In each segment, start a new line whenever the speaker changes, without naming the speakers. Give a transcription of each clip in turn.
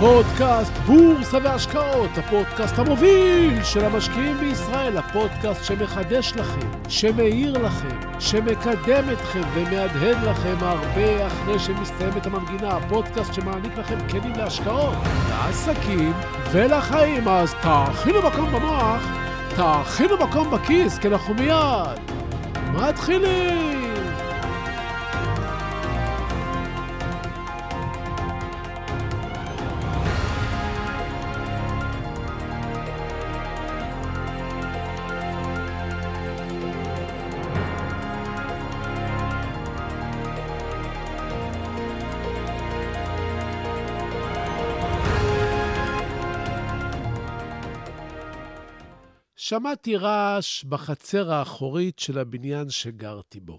פודקאסט בורסה והשקעות, הפודקאסט המוביל של המשקיעים בישראל, הפודקאסט שמחדש לכם, שמאיר לכם, שמקדם אתכם ומהדהד לכם הרבה אחרי שמסתיימת המנגינה, הפודקאסט שמעניק לכם כלים להשקעות, לעסקים ולחיים. אז תאכינו מקום במוח, תאכינו מקום בכיס, כי אנחנו מיד מתחילים. שמעתי רעש בחצר האחורית של הבניין שגרתי בו.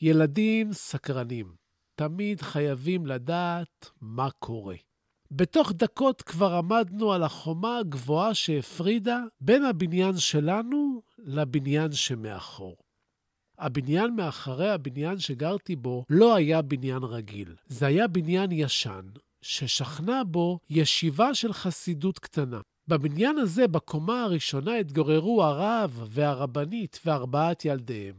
ילדים סקרנים, תמיד חייבים לדעת מה קורה. בתוך דקות כבר עמדנו על החומה הגבוהה שהפרידה בין הבניין שלנו לבניין שמאחור. הבניין מאחרי הבניין שגרתי בו לא היה בניין רגיל, זה היה בניין ישן, ששכנה בו ישיבה של חסידות קטנה. בבניין הזה, בקומה הראשונה, התגוררו הרב והרבנית וארבעת ילדיהם.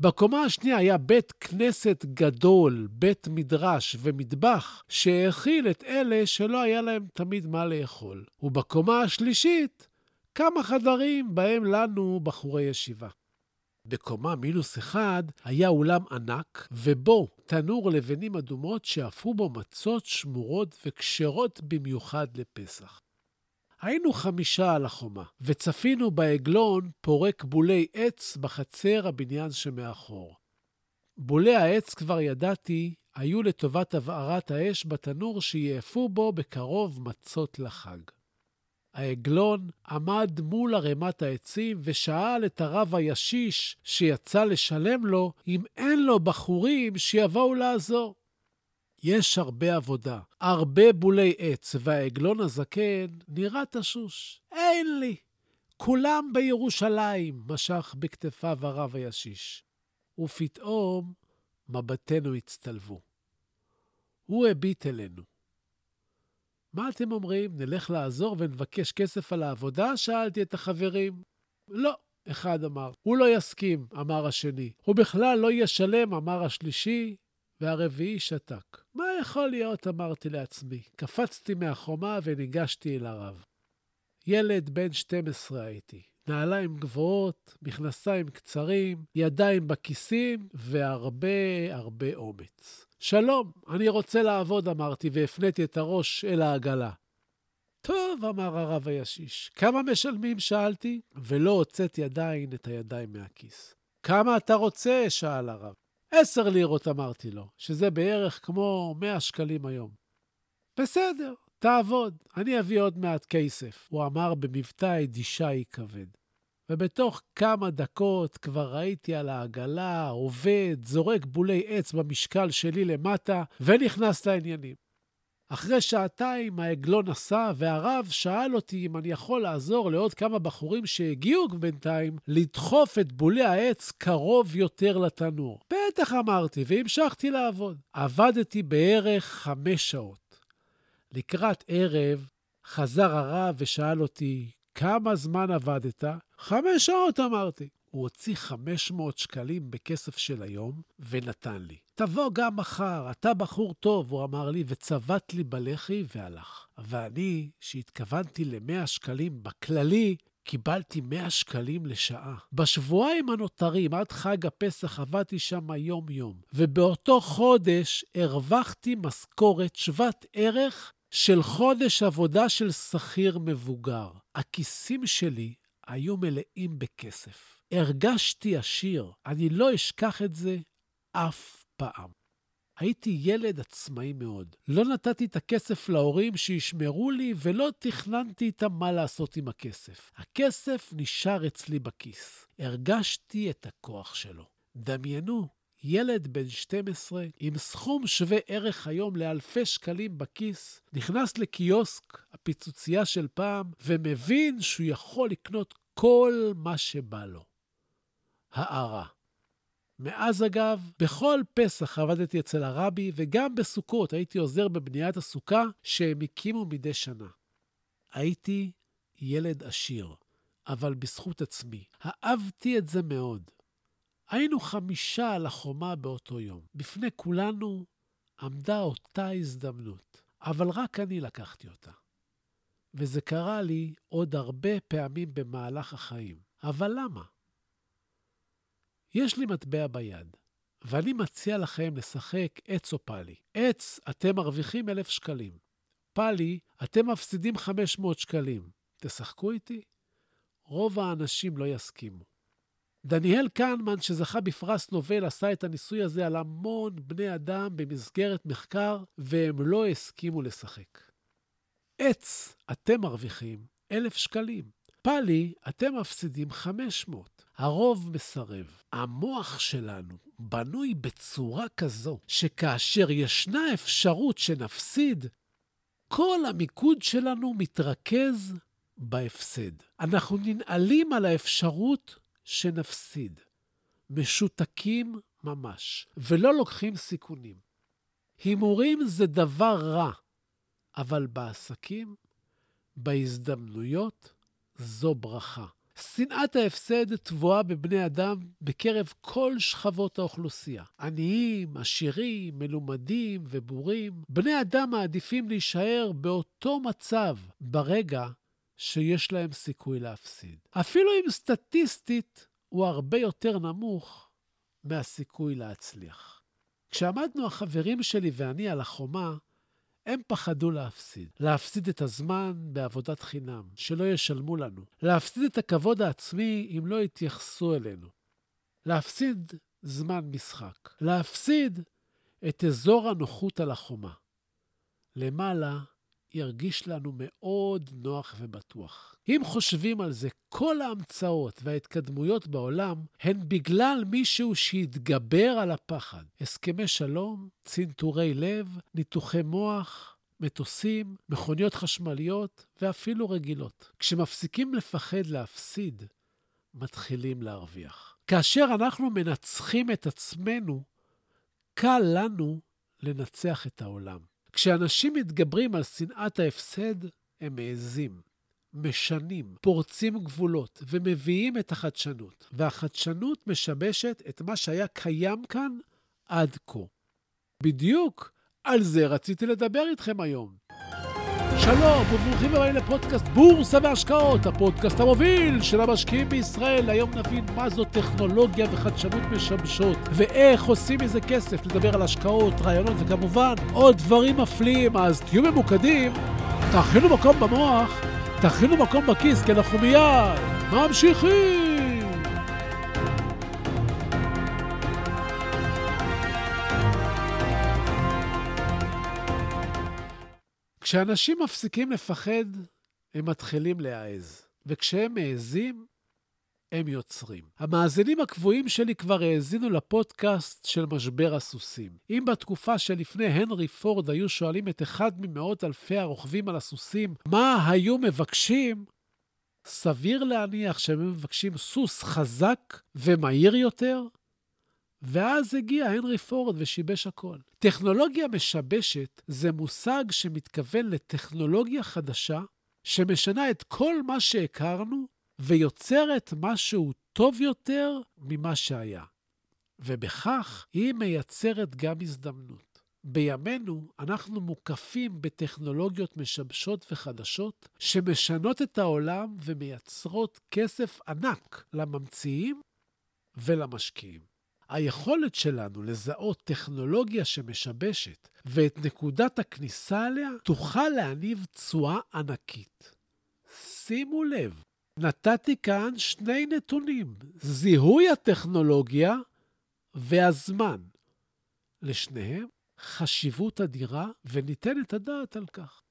בקומה השנייה היה בית כנסת גדול, בית מדרש ומטבח, שהאכיל את אלה שלא היה להם תמיד מה לאכול. ובקומה השלישית, כמה חדרים בהם לנו בחורי ישיבה. בקומה מינוס אחד היה אולם ענק, ובו תנור לבנים אדומות שאפו בו מצות שמורות וכשרות במיוחד לפסח. היינו חמישה על החומה, וצפינו בעגלון פורק בולי עץ בחצר הבניין שמאחור. בולי העץ, כבר ידעתי, היו לטובת הבערת האש בתנור שיאפו בו בקרוב מצות לחג. העגלון עמד מול ערימת העצים ושאל את הרב הישיש שיצא לשלם לו אם אין לו בחורים שיבואו לעזור. יש הרבה עבודה, הרבה בולי עץ, והעגלון הזקן נראה תשוש. אין לי. כולם בירושלים, משך בכתפיו הרב הישיש. ופתאום מבטינו הצטלבו. הוא הביט אלינו. מה אתם אומרים, נלך לעזור ונבקש כסף על העבודה? שאלתי את החברים. לא, אחד אמר. הוא לא יסכים, אמר השני. הוא בכלל לא ישלם, אמר השלישי, והרביעי שתק. מה יכול להיות, אמרתי לעצמי. קפצתי מהחומה וניגשתי אל הרב. ילד בן 12 הייתי. נעליים גבוהות, מכנסיים קצרים, ידיים בכיסים והרבה הרבה אומץ. שלום, אני רוצה לעבוד, אמרתי, והפניתי את הראש אל העגלה. טוב, אמר הרב הישיש. כמה משלמים? שאלתי, ולא הוצאתי עדיין את הידיים מהכיס. כמה אתה רוצה? שאל הרב. עשר לירות אמרתי לו, שזה בערך כמו 100 שקלים היום. בסדר, תעבוד, אני אביא עוד מעט כסף, הוא אמר במבטא אדישאי כבד. ובתוך כמה דקות כבר ראיתי על העגלה, עובד, זורק בולי עץ במשקל שלי למטה, ונכנס לעניינים. אחרי שעתיים העגלון נסע, והרב שאל אותי אם אני יכול לעזור לעוד כמה בחורים שהגיעו בינתיים לדחוף את בולי העץ קרוב יותר לתנור. בטח אמרתי, והמשכתי לעבוד. עבדתי בערך חמש שעות. לקראת ערב חזר הרב ושאל אותי, כמה זמן עבדת? חמש שעות, אמרתי. הוא הוציא 500 שקלים בכסף של היום ונתן לי. תבוא גם מחר, אתה בחור טוב, הוא אמר לי, וצבט לי בלחי והלך. ואני, שהתכוונתי ל-100 שקלים בכללי, קיבלתי 100 שקלים לשעה. בשבועיים הנותרים, עד חג הפסח, עבדתי שם יום-יום, ובאותו חודש הרווחתי משכורת שוות ערך של חודש עבודה של שכיר מבוגר. הכיסים שלי היו מלאים בכסף. הרגשתי עשיר. אני לא אשכח את זה אף פעם. הייתי ילד עצמאי מאוד. לא נתתי את הכסף להורים שישמרו לי ולא תכננתי איתם מה לעשות עם הכסף. הכסף נשאר אצלי בכיס. הרגשתי את הכוח שלו. דמיינו, ילד בן 12 עם סכום שווה ערך היום לאלפי שקלים בכיס, נכנס לקיוסק, הפיצוצייה של פעם, ומבין שהוא יכול לקנות כל מה שבא לו. הארה. מאז, אגב, בכל פסח עבדתי אצל הרבי, וגם בסוכות הייתי עוזר בבניית הסוכה שהם הקימו מדי שנה. הייתי ילד עשיר, אבל בזכות עצמי. אהבתי את זה מאוד. היינו חמישה על החומה באותו יום. בפני כולנו עמדה אותה הזדמנות, אבל רק אני לקחתי אותה. וזה קרה לי עוד הרבה פעמים במהלך החיים. אבל למה? יש לי מטבע ביד, ואני מציע לכם לשחק עץ או פאלי. עץ, אתם מרוויחים אלף שקלים. פאלי, אתם מפסידים 500 שקלים. תשחקו איתי? רוב האנשים לא יסכימו. דניאל קנמן, שזכה בפרס נובל, עשה את הניסוי הזה על המון בני אדם במסגרת מחקר, והם לא הסכימו לשחק. עץ, אתם מרוויחים אלף שקלים. פאלי, אתם מפסידים 500. הרוב מסרב. המוח שלנו בנוי בצורה כזו, שכאשר ישנה אפשרות שנפסיד, כל המיקוד שלנו מתרכז בהפסד. אנחנו ננעלים על האפשרות שנפסיד. משותקים ממש, ולא לוקחים סיכונים. הימורים זה דבר רע, אבל בעסקים, בהזדמנויות, זו ברכה. שנאת ההפסד טבועה בבני אדם בקרב כל שכבות האוכלוסייה. עניים, עשירים, מלומדים ובורים. בני אדם מעדיפים להישאר באותו מצב ברגע שיש להם סיכוי להפסיד. אפילו אם סטטיסטית הוא הרבה יותר נמוך מהסיכוי להצליח. כשעמדנו החברים שלי ואני על החומה, הם פחדו להפסיד. להפסיד את הזמן בעבודת חינם, שלא ישלמו לנו. להפסיד את הכבוד העצמי אם לא יתייחסו אלינו. להפסיד זמן משחק. להפסיד את אזור הנוחות על החומה. למעלה ירגיש לנו מאוד נוח ובטוח. אם חושבים על זה, כל ההמצאות וההתקדמויות בעולם הן בגלל מישהו שהתגבר על הפחד. הסכמי שלום, צנתורי לב, ניתוחי מוח, מטוסים, מכוניות חשמליות ואפילו רגילות. כשמפסיקים לפחד להפסיד, מתחילים להרוויח. כאשר אנחנו מנצחים את עצמנו, קל לנו לנצח את העולם. כשאנשים מתגברים על שנאת ההפסד, הם מעזים, משנים, פורצים גבולות ומביאים את החדשנות. והחדשנות משבשת את מה שהיה קיים כאן עד כה. בדיוק על זה רציתי לדבר איתכם היום. שלום וברוכים הבאים לפודקאסט בורסה והשקעות, הפודקאסט המוביל של המשקיעים בישראל. היום נבין מה זו טכנולוגיה וחדשנות משמשות, ואיך עושים מזה כסף, לדבר על השקעות, רעיונות וכמובן עוד דברים מפליאים. אז תהיו ממוקדים, תכינו מקום במוח, תכינו מקום בכיס, כי אנחנו מיד ממשיכים. כשאנשים מפסיקים לפחד, הם מתחילים להעז. וכשהם מעזים, הם יוצרים. המאזינים הקבועים שלי כבר האזינו לפודקאסט של משבר הסוסים. אם בתקופה שלפני הנרי פורד היו שואלים את אחד ממאות אלפי הרוכבים על הסוסים מה היו מבקשים, סביר להניח שהם מבקשים סוס חזק ומהיר יותר, ואז הגיע הנרי פורד ושיבש הכל. טכנולוגיה משבשת זה מושג שמתכוון לטכנולוגיה חדשה שמשנה את כל מה שהכרנו ויוצרת משהו טוב יותר ממה שהיה. ובכך היא מייצרת גם הזדמנות. בימינו אנחנו מוקפים בטכנולוגיות משבשות וחדשות שמשנות את העולם ומייצרות כסף ענק לממציאים ולמשקיעים. היכולת שלנו לזהות טכנולוגיה שמשבשת ואת נקודת הכניסה עליה תוכל להניב תשואה ענקית. שימו לב, נתתי כאן שני נתונים, זיהוי הטכנולוגיה והזמן. לשניהם חשיבות אדירה, וניתן את הדעת על כך.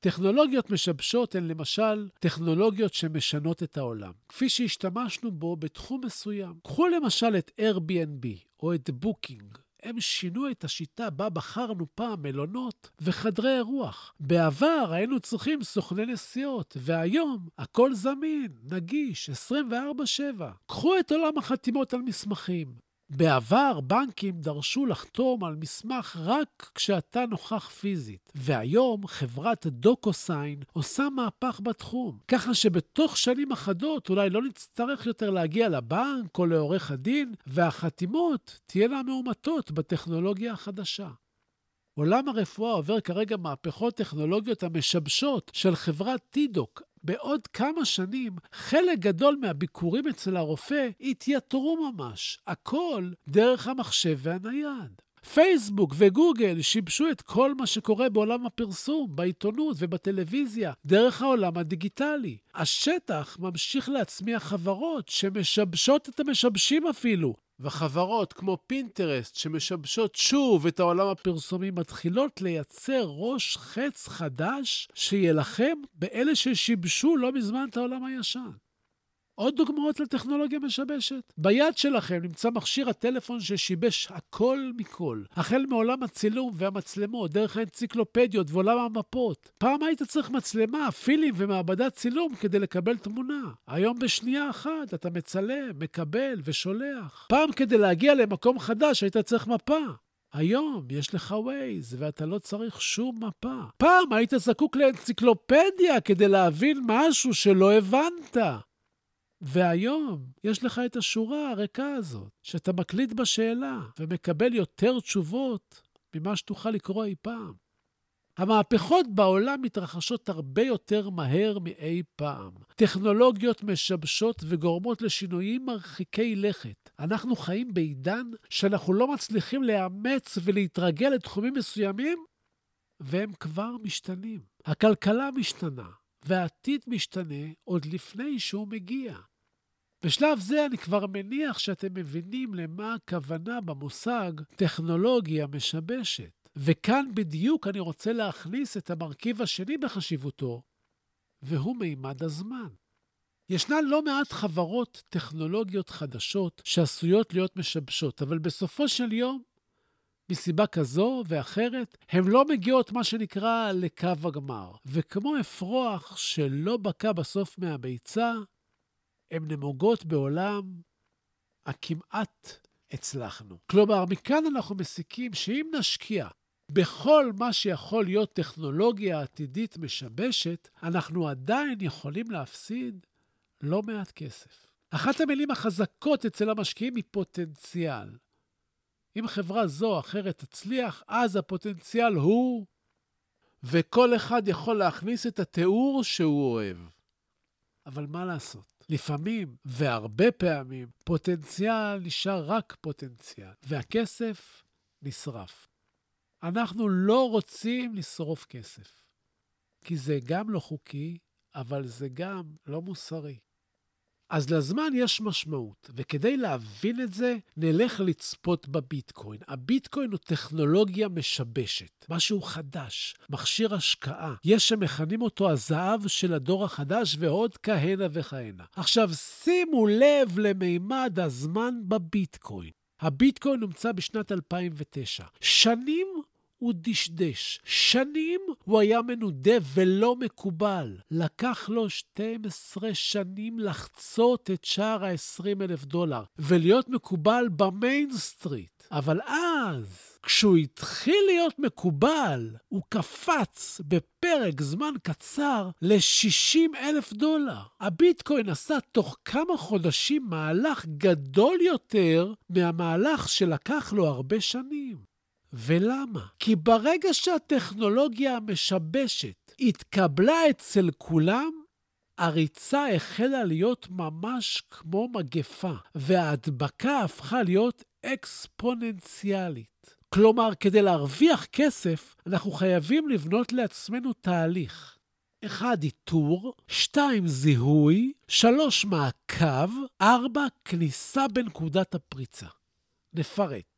טכנולוגיות משבשות הן למשל טכנולוגיות שמשנות את העולם, כפי שהשתמשנו בו בתחום מסוים. קחו למשל את Airbnb או את Booking. הם שינו את השיטה בה בחרנו פעם מלונות וחדרי אירוח. בעבר היינו צריכים סוכני נסיעות, והיום הכל זמין, נגיש, 24/7. קחו את עולם החתימות על מסמכים. בעבר בנקים דרשו לחתום על מסמך רק כשאתה נוכח פיזית, והיום חברת דוקוסיין עושה מהפך בתחום, ככה שבתוך שנים אחדות אולי לא נצטרך יותר להגיע לבנק או לעורך הדין, והחתימות תהיינה מאומתות בטכנולוגיה החדשה. עולם הרפואה עובר כרגע מהפכות טכנולוגיות המשבשות של חברת טידוק. בעוד כמה שנים, חלק גדול מהביקורים אצל הרופא יתייתרו ממש. הכל דרך המחשב והנייד. פייסבוק וגוגל שיבשו את כל מה שקורה בעולם הפרסום, בעיתונות ובטלוויזיה, דרך העולם הדיגיטלי. השטח ממשיך להצמיח חברות שמשבשות את המשבשים אפילו, וחברות כמו פינטרסט, שמשבשות שוב את העולם הפרסומי, מתחילות לייצר ראש חץ חדש שיילחם באלה ששיבשו לא מזמן את העולם הישן. עוד דוגמאות לטכנולוגיה משבשת. ביד שלכם נמצא מכשיר הטלפון ששיבש הכל מכל. החל מעולם הצילום והמצלמות, דרך האנציקלופדיות ועולם המפות. פעם היית צריך מצלמה, פילים ומעבדת צילום כדי לקבל תמונה. היום בשנייה אחת אתה מצלם, מקבל ושולח. פעם כדי להגיע למקום חדש היית צריך מפה. היום יש לך ווייז, ואתה לא צריך שום מפה. פעם היית זקוק לאנציקלופדיה כדי להבין משהו שלא הבנת. והיום יש לך את השורה הריקה הזאת, שאתה מקליט בשאלה ומקבל יותר תשובות ממה שתוכל לקרוא אי פעם. המהפכות בעולם מתרחשות הרבה יותר מהר מאי פעם. טכנולוגיות משבשות וגורמות לשינויים מרחיקי לכת. אנחנו חיים בעידן שאנחנו לא מצליחים לאמץ ולהתרגל לתחומים מסוימים, והם כבר משתנים. הכלכלה משתנה, והעתיד משתנה עוד לפני שהוא מגיע. בשלב זה אני כבר מניח שאתם מבינים למה הכוונה במושג טכנולוגיה משבשת. וכאן בדיוק אני רוצה להכניס את המרכיב השני בחשיבותו, והוא מימד הזמן. ישנן לא מעט חברות טכנולוגיות חדשות שעשויות להיות משבשות, אבל בסופו של יום, מסיבה כזו ואחרת, הן לא מגיעות, מה שנקרא, לקו הגמר. וכמו אפרוח שלא בקע בסוף מהביצה, הן נמוגות בעולם הכמעט הצלחנו. כלומר, מכאן אנחנו מסיקים שאם נשקיע בכל מה שיכול להיות טכנולוגיה עתידית משבשת, אנחנו עדיין יכולים להפסיד לא מעט כסף. אחת המילים החזקות אצל המשקיעים היא פוטנציאל. אם חברה זו או אחרת תצליח, אז הפוטנציאל הוא, וכל אחד יכול להכניס את התיאור שהוא אוהב. אבל מה לעשות? לפעמים, והרבה פעמים, פוטנציאל נשאר רק פוטנציאל, והכסף נשרף. אנחנו לא רוצים לשרוף כסף, כי זה גם לא חוקי, אבל זה גם לא מוסרי. אז לזמן יש משמעות, וכדי להבין את זה, נלך לצפות בביטקוין. הביטקוין הוא טכנולוגיה משבשת, משהו חדש, מכשיר השקעה. יש שמכנים אותו הזהב של הדור החדש ועוד כהנה וכהנה. עכשיו, שימו לב למימד הזמן בביטקוין. הביטקוין הומצא בשנת 2009. שנים הוא דשדש. שנים הוא היה מנודה ולא מקובל. לקח לו 12 שנים לחצות את שער ה-20 אלף דולר ולהיות מקובל במיינסטרים. אבל אז, כשהוא התחיל להיות מקובל, הוא קפץ בפרק זמן קצר ל-60 אלף דולר. הביטקוין עשה תוך כמה חודשים מהלך גדול יותר מהמהלך שלקח לו הרבה שנים. ולמה? כי ברגע שהטכנולוגיה המשבשת התקבלה אצל כולם, הריצה החלה להיות ממש כמו מגפה, וההדבקה הפכה להיות אקספוננציאלית. כלומר, כדי להרוויח כסף, אנחנו חייבים לבנות לעצמנו תהליך. 1. איתור, 2. זיהוי, 3. מעקב, 4. כניסה בנקודת הפריצה. נפרט.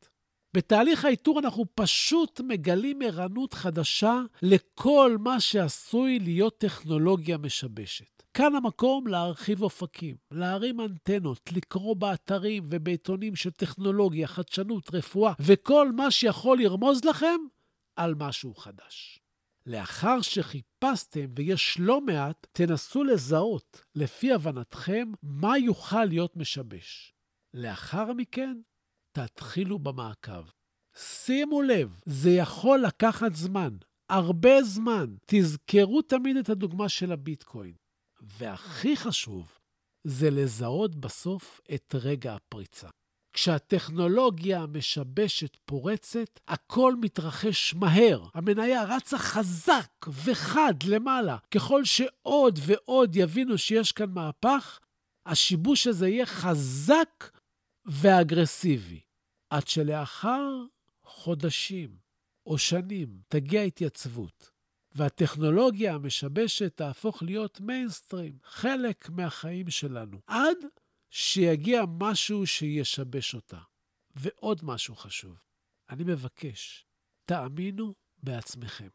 בתהליך האיתור אנחנו פשוט מגלים ערנות חדשה לכל מה שעשוי להיות טכנולוגיה משבשת. כאן המקום להרחיב אופקים, להרים אנטנות, לקרוא באתרים ובעיתונים של טכנולוגיה, חדשנות, רפואה, וכל מה שיכול לרמוז לכם על משהו חדש. לאחר שחיפשתם, ויש לא מעט, תנסו לזהות, לפי הבנתכם, מה יוכל להיות משבש. לאחר מכן, תתחילו במעקב. שימו לב, זה יכול לקחת זמן, הרבה זמן. תזכרו תמיד את הדוגמה של הביטקוין. והכי חשוב, זה לזהות בסוף את רגע הפריצה. כשהטכנולוגיה המשבשת פורצת, הכל מתרחש מהר. המניה רצה חזק וחד למעלה. ככל שעוד ועוד יבינו שיש כאן מהפך, השיבוש הזה יהיה חזק ואגרסיבי. עד שלאחר חודשים או שנים תגיע התייצבות, והטכנולוגיה המשבשת תהפוך להיות מיינסטרים, חלק מהחיים שלנו, עד שיגיע משהו שישבש אותה. ועוד משהו חשוב, אני מבקש, תאמינו בעצמכם.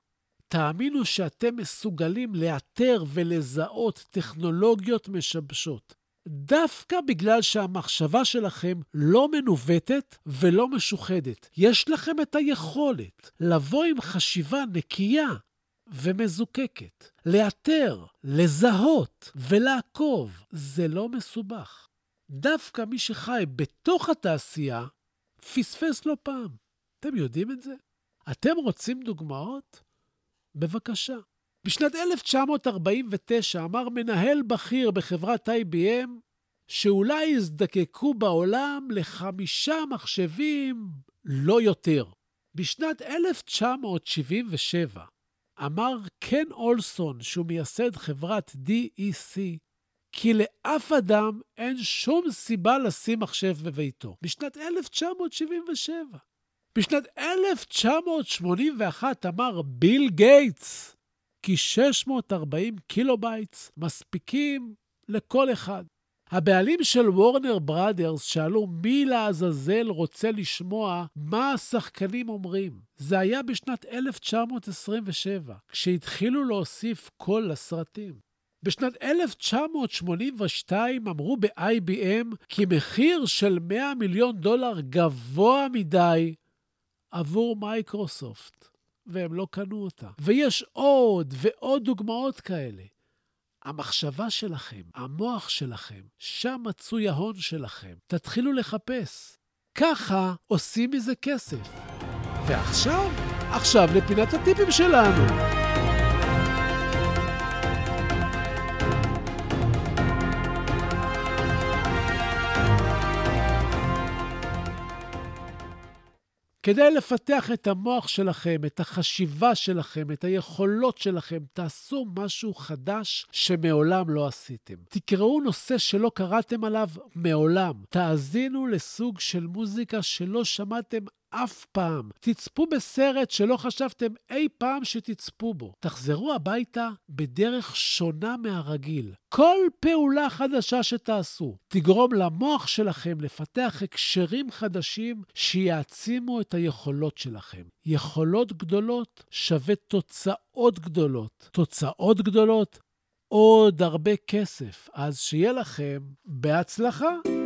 תאמינו שאתם מסוגלים לאתר ולזהות טכנולוגיות משבשות. דווקא בגלל שהמחשבה שלכם לא מנווטת ולא משוחדת. יש לכם את היכולת לבוא עם חשיבה נקייה ומזוקקת, לאתר, לזהות ולעקוב. זה לא מסובך. דווקא מי שחי בתוך התעשייה פספס לא פעם. אתם יודעים את זה? אתם רוצים דוגמאות? בבקשה. בשנת 1949 אמר מנהל בכיר בחברת IBM שאולי יזדקקו בעולם לחמישה מחשבים, לא יותר. בשנת 1977 אמר קן אולסון, שהוא מייסד חברת DEC, כי לאף אדם אין שום סיבה לשים מחשב בביתו. בשנת 1977. בשנת 1981 אמר ביל גייטס כי 640 קילובייטס מספיקים לכל אחד. הבעלים של Warner Brothers שאלו מי לעזאזל רוצה לשמוע מה השחקנים אומרים. זה היה בשנת 1927, כשהתחילו להוסיף קול לסרטים. בשנת 1982 אמרו ב-IBM כי מחיר של 100 מיליון דולר גבוה מדי עבור מייקרוסופט, והם לא קנו אותה. ויש עוד ועוד דוגמאות כאלה. המחשבה שלכם, המוח שלכם, שם מצוי ההון שלכם. תתחילו לחפש. ככה עושים מזה כסף. ועכשיו, עכשיו לפינת הטיפים שלנו. כדי לפתח את המוח שלכם, את החשיבה שלכם, את היכולות שלכם, תעשו משהו חדש שמעולם לא עשיתם. תקראו נושא שלא קראתם עליו מעולם. תאזינו לסוג של מוזיקה שלא שמעתם אף פעם. תצפו בסרט שלא חשבתם אי פעם שתצפו בו. תחזרו הביתה בדרך שונה מהרגיל. כל פעולה חדשה שתעשו תגרום למוח שלכם לפתח הקשרים חדשים שיעצימו את היכולות שלכם. יכולות גדולות שווה תוצאות גדולות. תוצאות גדולות עוד הרבה כסף. אז שיהיה לכם בהצלחה.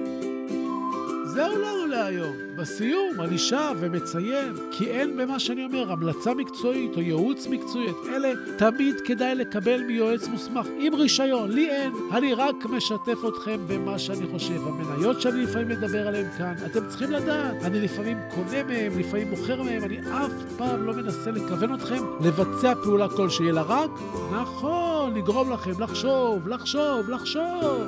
זהו לנו להיום. בסיום אני שב ומציין כי אין במה שאני אומר המלצה מקצועית או ייעוץ מקצועי. את אלה תמיד כדאי לקבל מיועץ מוסמך עם רישיון. לי אין. אני רק משתף אתכם במה שאני חושב. המניות שאני לפעמים מדבר עליהן כאן, אתם צריכים לדעת. אני לפעמים קונה מהם, לפעמים מוכר מהם, אני אף פעם לא מנסה לכוון אתכם לבצע פעולה כלשהי, אלא רק, נכון, לגרום לכם לחשוב, לחשוב, לחשוב.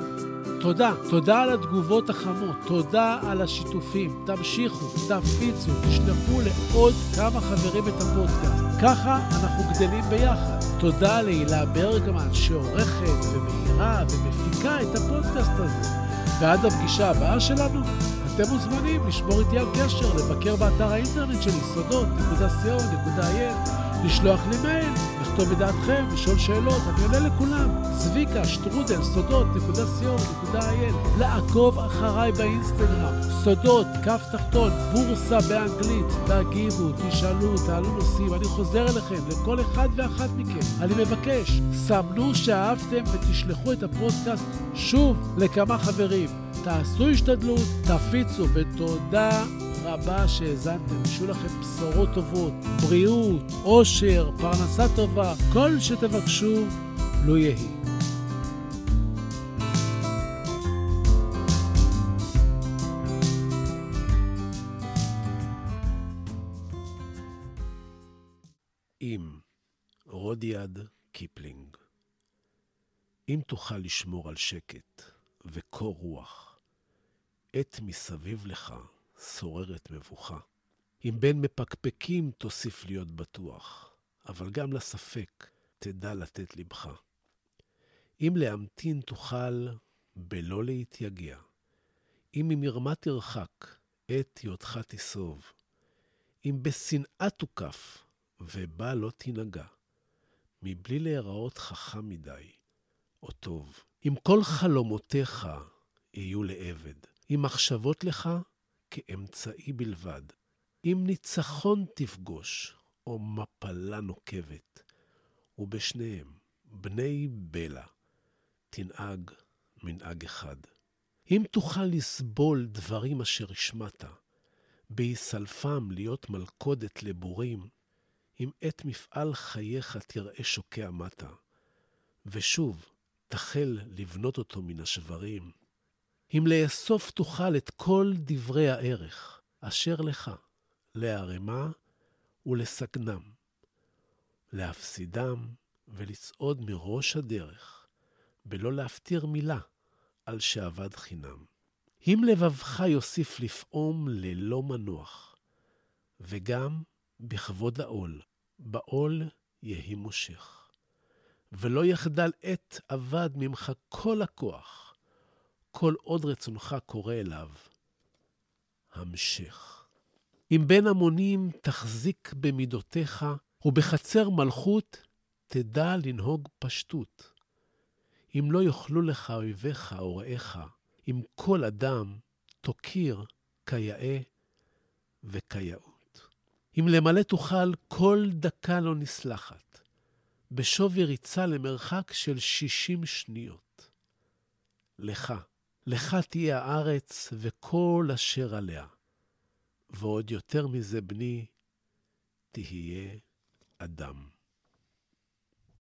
תודה. תודה על התגובות החמות, תודה על השיתופים. תמשיכו, תפיצו, תשלחו לעוד כמה חברים את הפודקאסט. ככה אנחנו גדלים ביחד. תודה להילה ברגמן שעורכת ומאירה ומפיקה את הפודקאסט הזה. ועד הפגישה הבאה שלנו, אתם מוזמנים לשמור איתי על קשר, לבקר באתר האינטרנט שלי, סודות.co.il, לשלוח לי מייל, לכתוב את דעתכם, לשאול שאלות, אני עונה לכולם. צביקה, שטרודל, סודות.co.il, לעקוב אחריי באינסטגרם, סודות, כף תחתון, בורסה באנגלית, תגיבו, תשאלו, תעלו נושאים, אני חוזר אליכם, לכל אחד ואחת מכם. אני מבקש, סמנו שאהבתם ותשלחו את הפודקאסט שוב לכמה חברים. תעשו השתדלות, תפיצו, ותודה רבה שהאזנתם, שיהיו לכם בשורות טובות, בריאות, עושר, פרנסה טובה, כל שתבקשו, לו יהי. אם רודיארד קיפלינג. אם תוכל לשמור על שקט וקור רוח, עת מסביב לך. שוררת מבוכה. אם בין מפקפקים תוסיף להיות בטוח, אבל גם לספק תדע לתת לבך. אם להמתין תוכל בלא להתייגע, אם ממרמה תרחק, עת היותך תסוב, אם בשנאה תוקף, ובה לא תנהגע, מבלי להיראות חכם מדי, או טוב. אם כל חלומותיך יהיו לעבד, אם מחשבות לך כאמצעי בלבד, אם ניצחון תפגוש, או מפלה נוקבת, ובשניהם, בני בלע, תנהג מנהג אחד. אם תוכל לסבול דברים אשר השמעת, בהיסלפם להיות מלכודת לבורים, אם עת מפעל חייך תראה שוקע מטה, ושוב תחל לבנות אותו מן השברים, אם לאסוף תוכל את כל דברי הערך אשר לך, לערמה ולסגנם, להפסידם ולצעוד מראש הדרך, בלא להפטיר מילה על שאבד חינם. אם לבבך יוסיף לפעום ללא מנוח, וגם בכבוד העול, בעול יהי מושך. ולא יחדל עת אבד ממך כל הכוח, כל עוד רצונך קורא אליו. המשך. אם בין המונים תחזיק במידותיך, ובחצר מלכות תדע לנהוג פשטות. אם לא יאכלו לך אויביך או רעיך, אם כל אדם תוקיר כיאה וכיאות. אם למלא תוכל כל דקה לא נסלחת, בשווי ריצה למרחק של שישים שניות. לך, לך תהיה הארץ וכל אשר עליה, ועוד יותר מזה, בני, תהיה אדם.